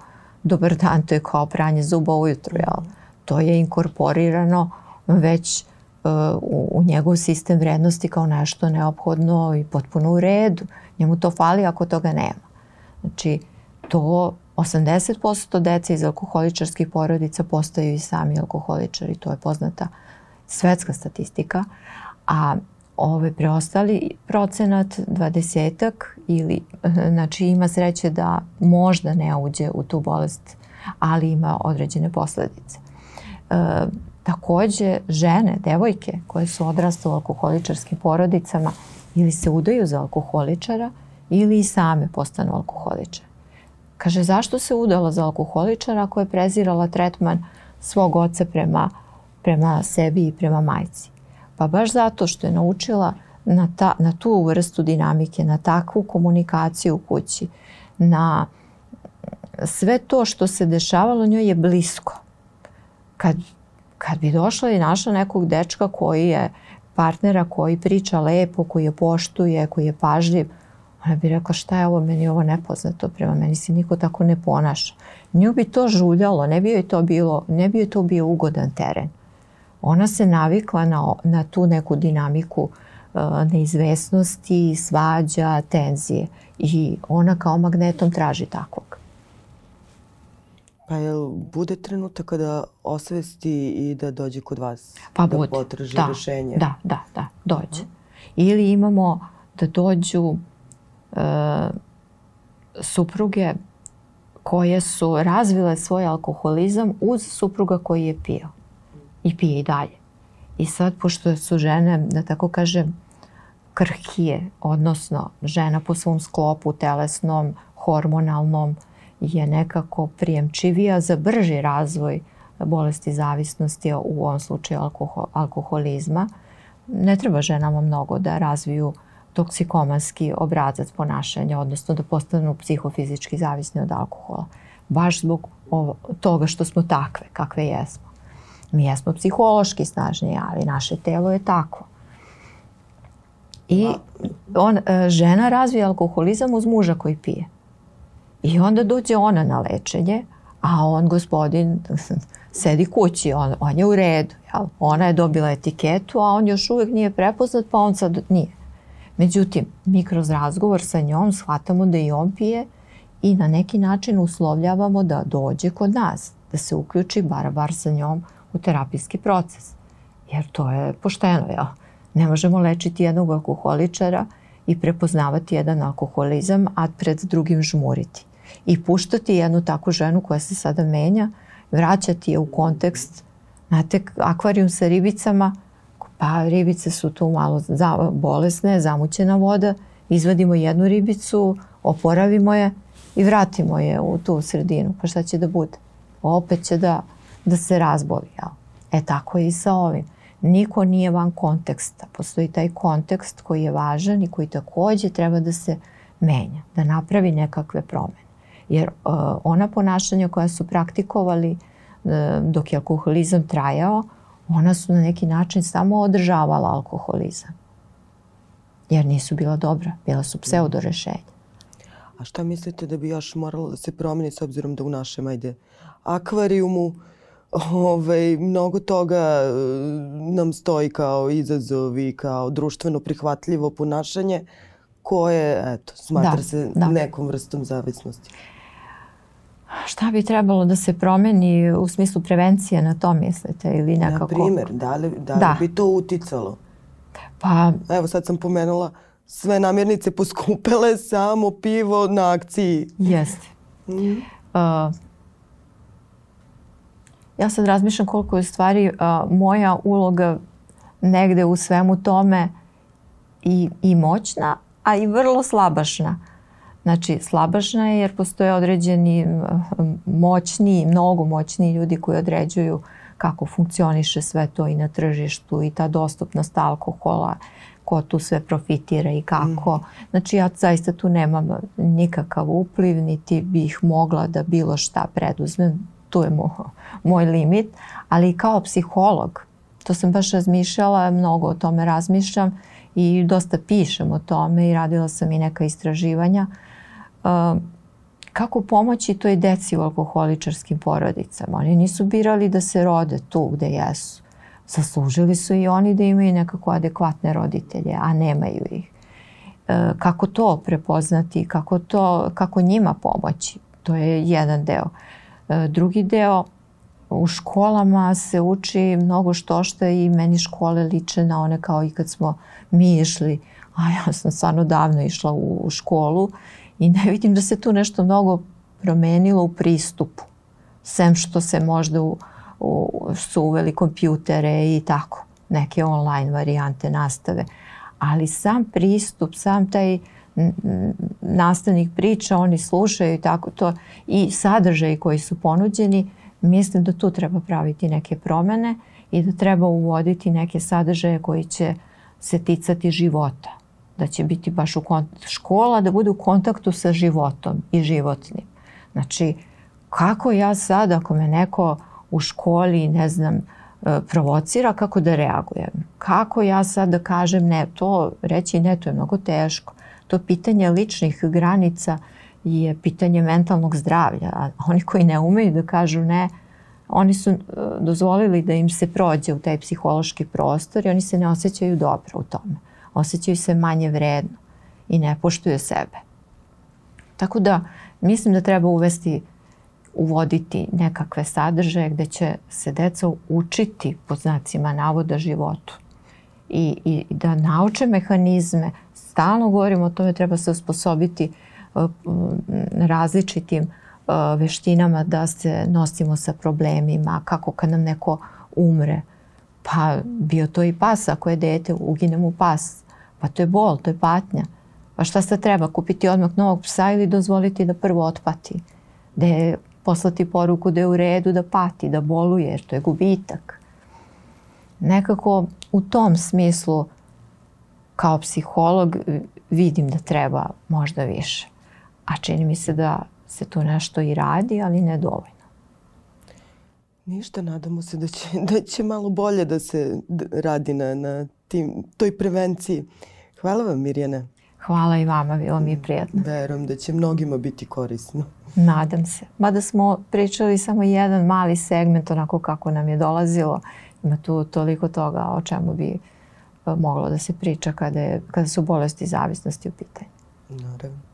dobar dan, to je kao pranje zuba ujutru, jel? To je inkorporirano već uh, u, u njegov sistem vrednosti kao nešto neophodno i potpuno u redu. Njemu to fali ako toga nema. Znači, to 80% dece iz alkoholičarskih porodica postaju i sami alkoholičari, to je poznata svetska statistika, a ovaj preostali procenat, dvadesetak ili znači ima sreće da možda ne uđe u tu bolest ali ima određene posledice. E, takođe, žene, devojke koje su odraste u alkoholičarskim porodicama ili se udaju za alkoholičara ili i same postanu alkoholičare. Kaže, zašto se udala za alkoholičara ako je prezirala tretman svog oca prema, prema sebi i prema majci? Pa baš zato što je naučila na, ta, na tu vrstu dinamike, na takvu komunikaciju u kući, na sve to što se dešavalo njoj je blisko. Kad, kad bi došla i našla nekog dečka koji je partnera koji priča lepo, koji je poštuje, koji je pažljiv, ona bi rekla šta je ovo, meni je ovo nepoznato, prema meni se niko tako ne ponaša. Nju bi to žuljalo, ne bi joj to bilo, ne bi joj to bio ugodan teren. Ona se navikla na, na tu neku dinamiku uh, neizvesnosti, svađa, tenzije i ona kao magnetom traži takvog. Pa jel bude trenutak kada osvesti i da dođe kod vas? Pa da bude. potraži da, rešenje? Da, da, da, dođe. Ili imamo da dođu e, supruge koje su razvile svoj alkoholizam uz supruga koji je pio. I pije i dalje. I sad, pošto su žene, da tako kažem, krhkije, odnosno žena po svom sklopu telesnom, hormonalnom, je nekako prijemčivija za brži razvoj bolesti zavisnosti, u ovom slučaju alkohol, alkoholizma. Ne treba ženama mnogo da razviju toksikomanski obrazac ponašanja, odnosno da postanu psihofizički zavisni od alkohola. Baš zbog ovo, toga što smo takve, kakve jesmo. Mi jesmo psihološki snažniji, ali naše telo je takvo. I on, e, žena razvija alkoholizam uz muža koji pije. I onda dođe ona na lečenje, a on gospodin sedi kući, on, on je u redu. Jel? Ona je dobila etiketu, a on još uvek nije prepoznat, pa on sad nije. Međutim, mi kroz razgovor sa njom shvatamo da i on pije i na neki način uslovljavamo da dođe kod nas, da se uključi bar bar sa njom u terapijski proces. Jer to je pošteno, jel? Ne možemo lečiti jednog alkoholičara i prepoznavati jedan alkoholizam, a pred drugim žmuriti i puštati jednu takvu ženu koja se sada menja, vraćati je u kontekst, znate, akvarijum sa ribicama, pa ribice su tu malo za, bolesne, zamućena voda, izvadimo jednu ribicu, oporavimo je i vratimo je u tu sredinu. Pa šta će da bude? Opet će da, da se razboli. Jel? E tako je i sa ovim. Niko nije van konteksta. Postoji taj kontekst koji je važan i koji takođe treba da se menja, da napravi nekakve promene. Jer uh, ona ponašanja koja su praktikovali uh, dok je alkoholizam trajao, ona su na neki način samo održavala alkoholizam. Jer nisu bila dobra, bila su pseudo rešenja. A šta mislite da bi još moralo da se promeni s obzirom da u našem, ajde, akvarijumu ovaj, mnogo toga uh, nam stoji kao izazovi, kao društveno prihvatljivo ponašanje koje, eto, smatra da, se da. nekom vrstom zavisnosti. Šta bi trebalo da se promeni u smislu prevencije na to mislite ili nekako? Na primer, da li, da li da. bi to uticalo? Pa... Evo sad sam pomenula sve namirnice poskupele, samo pivo na akciji. Jeste. Mm. Uh, ja sad razmišljam koliko je stvari uh, moja uloga negde u svemu tome i, i moćna, a i vrlo slabašna. Znači, slabašna je jer postoje određeni moćni, mnogo moćni ljudi koji određuju kako funkcioniše sve to i na tržištu i ta dostupnost alkohola, ko tu sve profitira i kako. Mm. Znači, ja zaista tu nemam nikakav upliv, niti bih mogla da bilo šta preduzmem. Tu je moj, moj limit. Ali kao psiholog, to sam baš razmišljala, mnogo o tome razmišljam i dosta pišem o tome i radila sam i neka istraživanja. Uh, kako pomoći toj deci u alkoholičarskim porodicama. Oni nisu birali da se rode tu gde jesu. Zaslužili su i oni da imaju nekako adekvatne roditelje, a nemaju ih. E, kako to prepoznati, kako, to, kako njima pomoći, to je jedan deo. E, drugi deo, u školama se uči mnogo što šta i meni škole liče na one kao i kad smo mi išli, a ja sam stvarno davno išla u, u školu I ne vidim da se tu nešto mnogo promenilo u pristupu. sem što se možda u, u, su uveli kompjutere i tako, neke online varijante nastave. Ali sam pristup, sam taj nastavnik priča, oni slušaju i tako to i sadržaji koji su ponuđeni, mislim da tu treba praviti neke promene i da treba uvoditi neke sadržaje koji će se ticati života. Da će biti baš u kontaktu, škola da bude u kontaktu sa životom i životnim. Znači, kako ja sad ako me neko u školi, ne znam, e, provocira, kako da reagujem? Kako ja sad da kažem ne, to reći ne, to je mnogo teško. To pitanje ličnih granica je pitanje mentalnog zdravlja. A oni koji ne umeju da kažu ne, oni su e, dozvolili da im se prođe u taj psihološki prostor i oni se ne osjećaju dobro u tome. Osjećaju se manje vredno i ne poštuju sebe. Tako da mislim da treba uvesti uvoditi nekakve sadržaje gde će se deca učiti po znacima navoda životu i, i da nauče mehanizme. Stalno govorimo o tome, treba se osposobiti uh, različitim uh, veštinama da se nosimo sa problemima, kako kad nam neko umre. Pa bio to i pas, ako je dete, ugine mu pas. Pa to je bol, to je patnja. Pa šta se treba, kupiti odmah novog psa ili dozvoliti da prvo otpati? Da je poslati poruku da je u redu da pati, da boluje, jer to je gubitak. Nekako u tom smislu kao psiholog vidim da treba možda više. A čini mi se da se tu nešto i radi, ali ne dovoljno. Ništa, nadamo se da će, da će malo bolje da se radi na, na tim, toj prevenciji. Hvala vam Mirjana. Hvala i vama, bilo mi je prijatno. Verujem da će mnogima biti korisno. Nadam se. Mada smo pričali samo jedan mali segment onako kako nam je dolazilo. Ima tu toliko toga o čemu bi e, moglo da se priča kada, je, kada su bolesti zavisnosti u pitanju. Naravno.